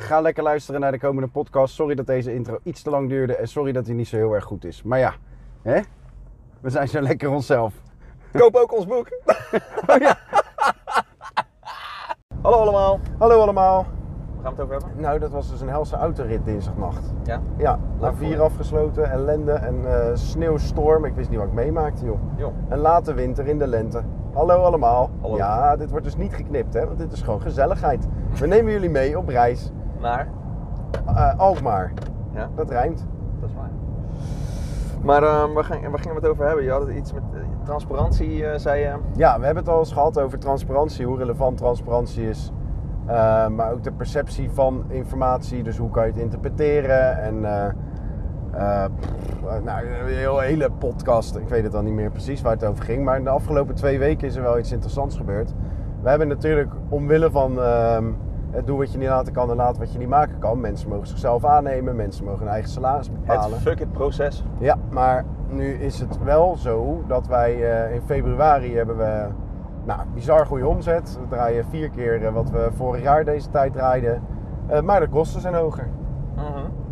Ga lekker luisteren naar de komende podcast. Sorry dat deze intro iets te lang duurde. En sorry dat hij niet zo heel erg goed is. Maar ja, hè? we zijn zo lekker onszelf. Koop ook ons boek. Hallo allemaal. Hallo allemaal. Waar gaan we het over hebben? Nou, dat was dus een helse autorit dinsdagnacht. Ja. Ja, Leuk na voor vier je. afgesloten, ellende en eh, sneeuwstorm. Ik wist niet wat ik meemaakte, joh. Joh. Een late winter in de lente. Hallo allemaal. Hallo. Ja, dit wordt dus niet geknipt, hè? Want dit is gewoon gezelligheid. We nemen jullie mee op reis. Naar? Eh Alkmaar. Ja, Dat rijmt. dat is waar. Maar ehm, waar, ging, waar gingen we het over hebben? Je had het iets met eh, transparantie, eh, zei je. Ja, we hebben het al eens gehad over transparantie, hoe relevant transparantie is. Eh, maar ook de perceptie van informatie, dus hoe kan je het interpreteren. En eh, eh, pff, nou, een heel- hele podcast, ik weet het dan niet meer precies waar het over ging. Maar in de afgelopen twee weken is er wel iets interessants gebeurd. We hebben natuurlijk omwille van ehm, doe wat je niet laten kan en laat wat je niet maken kan. Mensen mogen zichzelf aannemen, mensen mogen hun eigen salaris Het bepalen. fuck it proces. Ja, maar nu is het wel zo dat wij eh, in februari hebben we nou, bizar goede omzet. We draaien vier keer eh, wat we vorig jaar deze tijd draaiden. Eh, maar de kosten zijn hoger. Mhm.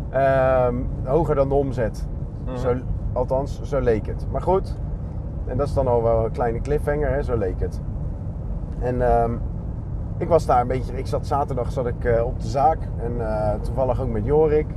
Ehm, hoger dan de omzet. Mhm. Zo, althans, zo leek het. Maar goed, en dat is dan al wel een kleine cliffhanger, hè? zo leek het. En ehm, ik was daar een beetje, ik zat zaterdag zat ik, eh, op de zaak en eh, toevallig ook met Jorik.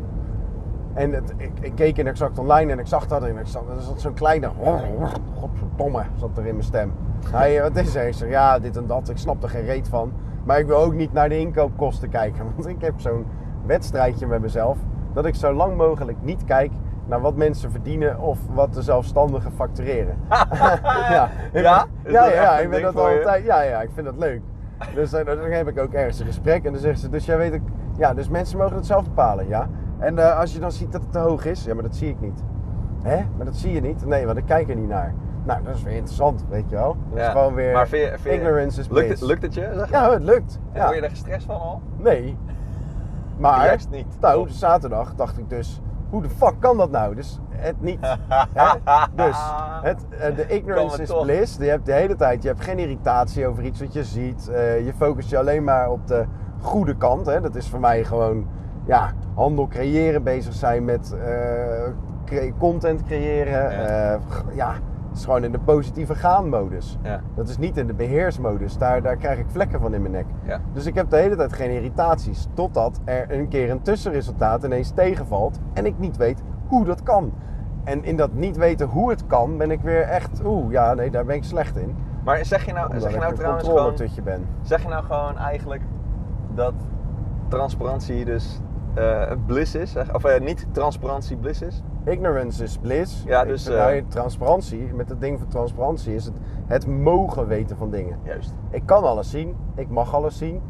En het, ik, ik keek in exact online en ik zag dat en ik zag, er zat zo'n kleine, godverdomme, zat er in mijn stem. Hij, eh, wat is er? Ja, dit en dat, ik snap er geen reet van. Maar ik wil ook niet naar de inkoopkosten kijken, want ik heb zo'n wedstrijdje met mezelf dat ik zo lang mogelijk niet kijk naar wat mensen verdienen of wat de zelfstandigen factureren. ja, Ja? ja, ja, ik ben ding dat altijd. Ja, ja, ik vind dat leuk. Dus eh, dan heb ik ook ergens een gesprek en dan zeggen ze, dus jij weet ook, ja, dus mensen mogen het zelf bepalen, ja. En eh, als je dan ziet dat het te hoog is, ja, maar dat zie ik niet. Hè? Maar dat zie je niet? Nee, want ik kijk er niet naar. Nou, dat is weer interessant, weet je wel. Dat is gewoon weer Maar vind je- vind je- ignorance is Lukt bliss. lukt het je? Zeg? Ja, het lukt. Ja. Word je er gestrest van al? Nee. Maar, Juist niet. nou, zaterdag dacht ik dus, hoe de fuck kan dat nou? Dus het niet. hè? Dus, het, eh, de ignorance is bliss. Je hebt de hele tijd, je hebt geen irritatie over iets wat je ziet. Eh, je focust je alleen maar op de goede kant. Hè? Dat is voor mij gewoon, ja, handel creëren, bezig zijn met eh, content creëren. Ja. Het is gewoon in de positieve gaan-modus. Ja. Dat is niet in de beheersmodus. Daar, daar krijg ik vlekken van in mijn nek. Ja. Dus ik heb de hele tijd geen irritaties. Totdat er een keer een tussenresultaat ineens tegenvalt. En ik niet weet hoe dat kan. En in dat niet weten hoe het kan, ben ik weer echt. Oeh, ja, nee, daar ben ik slecht in. Maar zeg je nou, Omdat zeg je nou trouwens gewoon... ben. Zeg je nou gewoon eigenlijk dat transparantie dus eh, bliss is? Of eh, niet transparantie bliss is? Ignorance is bliss. Ja, Ik dus, vind, eh, nou, transparantie, met het ding van transparantie, is het, het mogen weten van dingen. Juist. Ik kan alles zien, ik mag alles zien.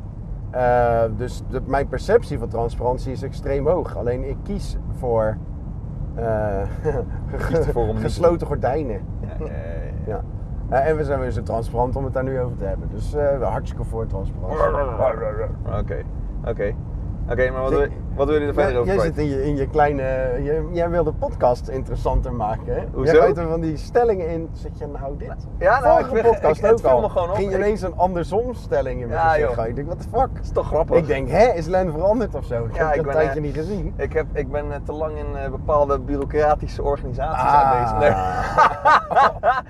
Eh, dus de- mijn perceptie van transparantie is extreem hoog. Alleen ik kies voor, eh, te gesloten gordijnen. Ja, ja, ja, en we zijn weer zo transparant om het daar nu over te hebben. Dus hartstikke voor transparantie. Oké, oké. Oké, maar wat wil, wat wil je er verder over jij kwijt? zit in je, in je kleine. je- jij wil de podcast interessanter maken, hè? Hoezo? Jij gooit er van die stellingen in. Zet je nou dit? Ja, nou, ik Vorige vind- podcast ik- ook al. gewoon op. Ging je Ik- ineens een andersom stelling in met Ja, je joh. Ik denk, what the fuck? Dat is toch grappig? Ik denk, hè, is Len veranderd of zo? Ik Ja, heb ik het ben, een tijdje eh, niet gezien. Ik, heb, ik ben eh, te lang in eh, bepaalde bureaucratische organisaties Ah. aanwezig. Nee.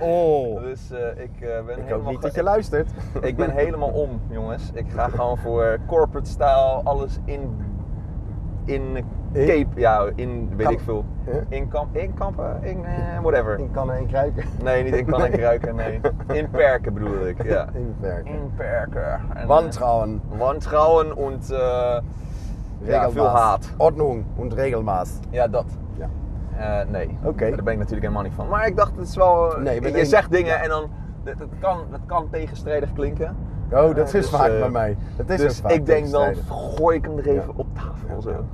Oh. Dus ik ben Ik hoop niet dat je luistert. Ik ben helemaal om, jongens. Ik ga gewoon voor corporate style, alles in. In cape, ja, in weet ik veel. In, kamp, in kampen, in eh, whatever. In kannen en kruiken. Nee, niet in kan en kruiken, nee. In perken bedoel ik, ja. In werken. In perken. En, eh, Wantrouwen. Wantrouwen en eh, ja, veel haat. Ordnung und Regelmaß. Ja, dat. Ja. Eh, nee, Oké. daar ben ik natuurlijk helemaal niet van. Maar ik dacht, het is wel... Nee, je zegt dingen ja. en dan... Dat, dat kan, dat kan tegenstrijdig klinken. Oh, dat Eh, is dus, vaak eh, bij mij. Dat is dus vaak ik denk dan, gooi ik hem er even op tafel. Zo.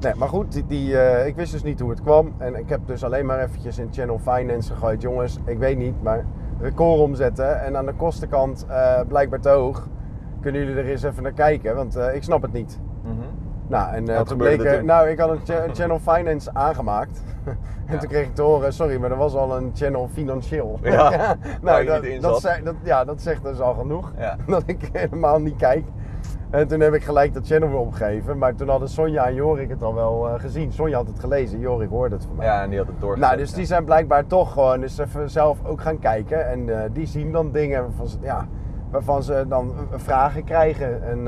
Nee, maar goed, die, die, eh, ik wist dus niet hoe het kwam. En ik heb dus alleen maar eventjes in Channel Finance gegooid. Jongens, ik weet niet, maar record omzetten. En aan de kostenkant eh, blijkbaar te hoog. Kunnen jullie er eens even naar kijken? Want eh, ik snap het niet. Mhm. Nou, en Wat toen bleek er nou, ik had een, cha- een Channel Finance aangemaakt. en Ja. toen kreeg ik te horen, sorry, maar er was al een Channel Financieel. Ja, nou, dat, dat, zei- dat, ja, dat zegt dus al genoeg. Ja. Dat ik helemaal niet kijk. En toen heb ik gelijk dat channel weer opgegeven. Maar toen hadden Sonja en Jorik het al wel eh, gezien. Sonja had het gelezen, Jorik hoorde het van mij. Ja, en die had het doorgezet. Nou, dus die zijn blijkbaar toch gewoon eens even zelf ook gaan kijken. En eh, die zien dan dingen waarvan ze, ja, waarvan ze dan eh, vragen krijgen. En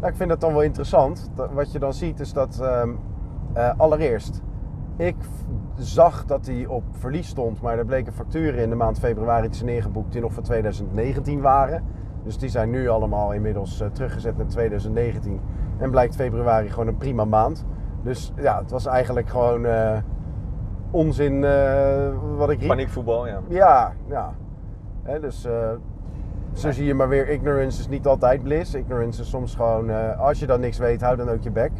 nou, ik vind dat dan wel interessant. Wat je dan ziet is dat ehm, eh, allereerst... Ik zag dat hij op verlies stond, maar er bleken facturen in de maand februari te zijn neergeboekt die nog van 2019 waren. Dus die zijn nu allemaal inmiddels eh, teruggezet naar 2019. En blijkt februari gewoon een prima maand. Dus ja, het was eigenlijk gewoon eh, onzin eh, wat ik riep. Paniekvoetbal, ja. Ja, ja. Hè, dus zo zie je maar weer, ignorance is niet altijd bliss. Ignorance is soms gewoon, als je dan niks weet, hou dan ook je bek.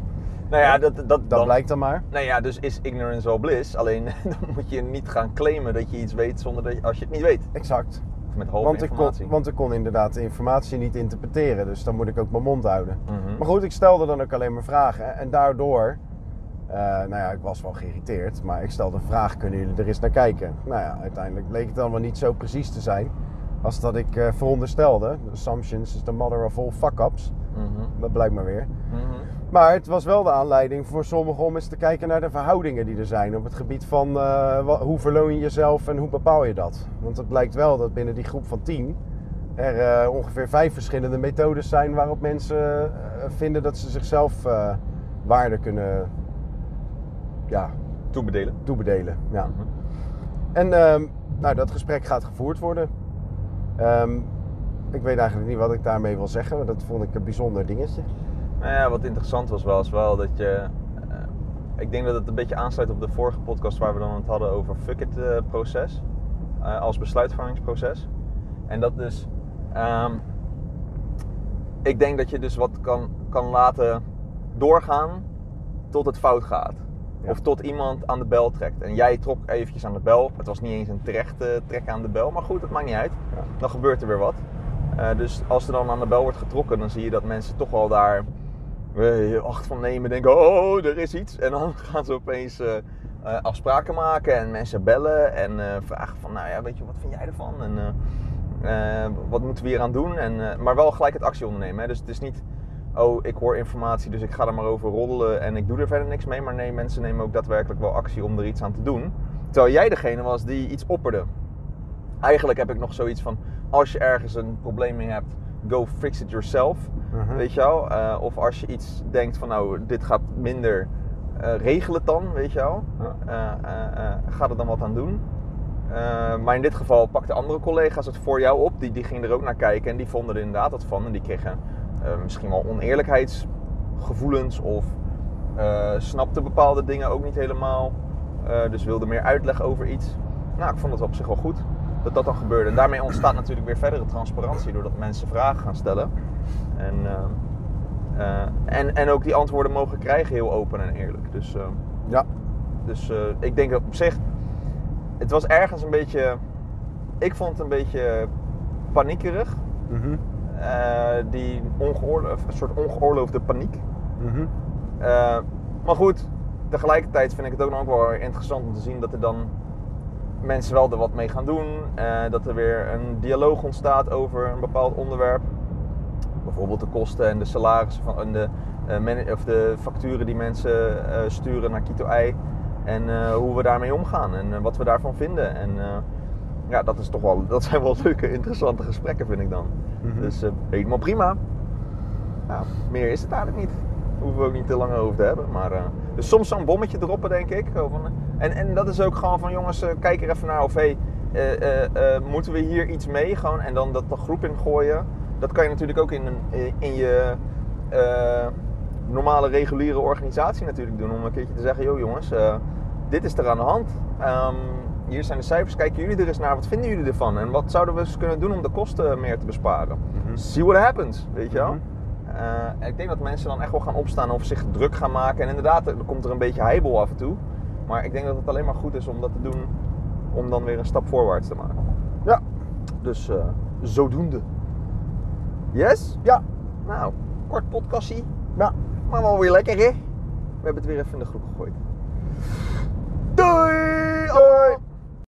Nou ja, dat, dat, Dat dan, blijkt dan maar. Nou ja, dus is ignorance wel bliss. Alleen dan moet je niet gaan claimen dat je iets weet zonder dat je, als je het niet weet. Exact. Of met halve Want ik, kon, want ik kon inderdaad de informatie niet interpreteren. Dus dan moet ik ook mijn mond houden. Mhm. Maar goed, ik stelde dan ook alleen maar vragen. En daardoor, eh, nou ja, ik was wel geïrriteerd. Maar ik stelde de vraag, kunnen jullie er eens naar kijken? Nou ja, uiteindelijk bleek het allemaal niet zo precies te zijn. Als dat ik eh, veronderstelde. Assumptions is the mother of all fuck-ups. Mhm. Dat blijkt maar weer. Mhm. Maar het was wel de aanleiding voor sommigen om eens te kijken naar de verhoudingen die er zijn op het gebied van eh, hoe verloon je jezelf en hoe bepaal je dat. Want het blijkt wel dat binnen die groep van 10 er eh, ongeveer vijf verschillende methodes zijn waarop mensen eh, vinden dat ze zichzelf waarde kunnen ja, Toebedelen. toebedelen. Ja. Mhm. En ehm, nou, dat gesprek gaat gevoerd worden. Ehm, ik weet eigenlijk niet wat ik daarmee wil zeggen, maar dat vond ik een bijzonder dingetje. Nou ja, wat interessant was wel, is wel dat je... eh, ik denk dat het een beetje aansluit op de vorige podcast waar we dan het hadden over fuck it eh, proces. eh, als besluitvormingsproces. En dat dus... ehm, ik denk dat je dus wat kan, kan laten doorgaan tot het fout gaat. Ja. Of tot iemand aan de bel trekt. En jij trok eventjes aan de bel. Het was niet eens een terecht eh, trekken aan de bel. Maar goed, het maakt niet uit. Ja. Dan gebeurt er weer wat. Dus als er dan aan de bel wordt getrokken, dan zie je dat mensen toch wel daar acht van nemen. Denken, oh, er is iets. En dan gaan ze opeens eh, eh, afspraken maken en mensen bellen. En eh, vragen van, nou ja, weet je, wat vind jij ervan? En wat moeten we hier aan doen? En, maar wel gelijk het actie ondernemen. Hè? Dus het is niet, oh, ik hoor informatie, dus ik ga er maar over roddelen en ik doe er verder niks mee. Maar nee, mensen nemen ook daadwerkelijk wel actie om er iets aan te doen. Terwijl jij degene was die iets opperde. Eigenlijk heb ik nog zoiets van, als je ergens een probleem mee hebt, go fix it yourself. Mhm. Weet je wel? Eh, of als je iets denkt van, nou, dit gaat minder, eh, regel het dan, weet je wel? Eh, ga er dan wat aan doen. Maar in dit geval pakten andere collega's het voor jou op. Die, die gingen er ook naar kijken en die vonden er inderdaad wat van. En die kregen misschien wel oneerlijkheidsgevoelens of snapten bepaalde dingen ook niet helemaal. Dus wilden meer uitleg over iets. Nou, ik vond het op zich wel goed dat dat dan gebeurde. En daarmee ontstaat natuurlijk weer verdere transparantie doordat mensen vragen gaan stellen. En, eh, eh, en, en ook die antwoorden mogen krijgen heel open en eerlijk. Dus, eh, Ja, dus ik denk dat op zich, het was ergens een beetje, ik vond het een beetje paniekerig. Mhm. Die ongeoorlo- een soort ongeoorloofde paniek. Mhm. Maar goed, tegelijkertijd vind ik het ook nog wel interessant om te zien dat er dan mensen wel er wat mee gaan doen. eh, dat er weer een dialoog ontstaat over een bepaald onderwerp. Bijvoorbeeld de kosten en de salarissen van en de, eh, of de facturen die mensen eh, sturen naar Kito Ei. En hoe we daarmee omgaan en wat we daarvan vinden. En ja, dat, is toch wel, dat zijn wel leuke, interessante gesprekken, vind ik dan. Mhm. Dus helemaal prima. Ja, meer is het eigenlijk niet. Daar hoeven we ook niet te lang over te hebben. Maar, dus soms zo'n bommetje droppen, denk ik. En, en dat is ook gewoon van, jongens, eh, kijk er even naar. Of hey, eh, eh, moeten we hier iets mee? Gewoon, en dan dat de groep in gooien. Dat kan je natuurlijk ook in, een, in je normale, reguliere organisatie natuurlijk doen. Om een keertje te zeggen, joh jongens, dit is er aan de hand. Ehm, hier zijn de cijfers, kijken jullie er eens naar. Wat vinden jullie ervan? En wat zouden we eens kunnen doen om de kosten meer te besparen? Mhm. See what happens, weet je wel? Mhm. En ik denk dat mensen dan echt wel gaan opstaan of zich druk gaan maken. En inderdaad, er komt er een beetje heibel af en toe. Maar ik denk dat het alleen maar goed is om dat te doen om dan weer een stap voorwaarts te maken. Ja. Dus eh, zodoende. Yes? Ja. Nou, kort podcastie, Ja. maar wel weer lekker hè? We hebben het weer even in de groep gegooid.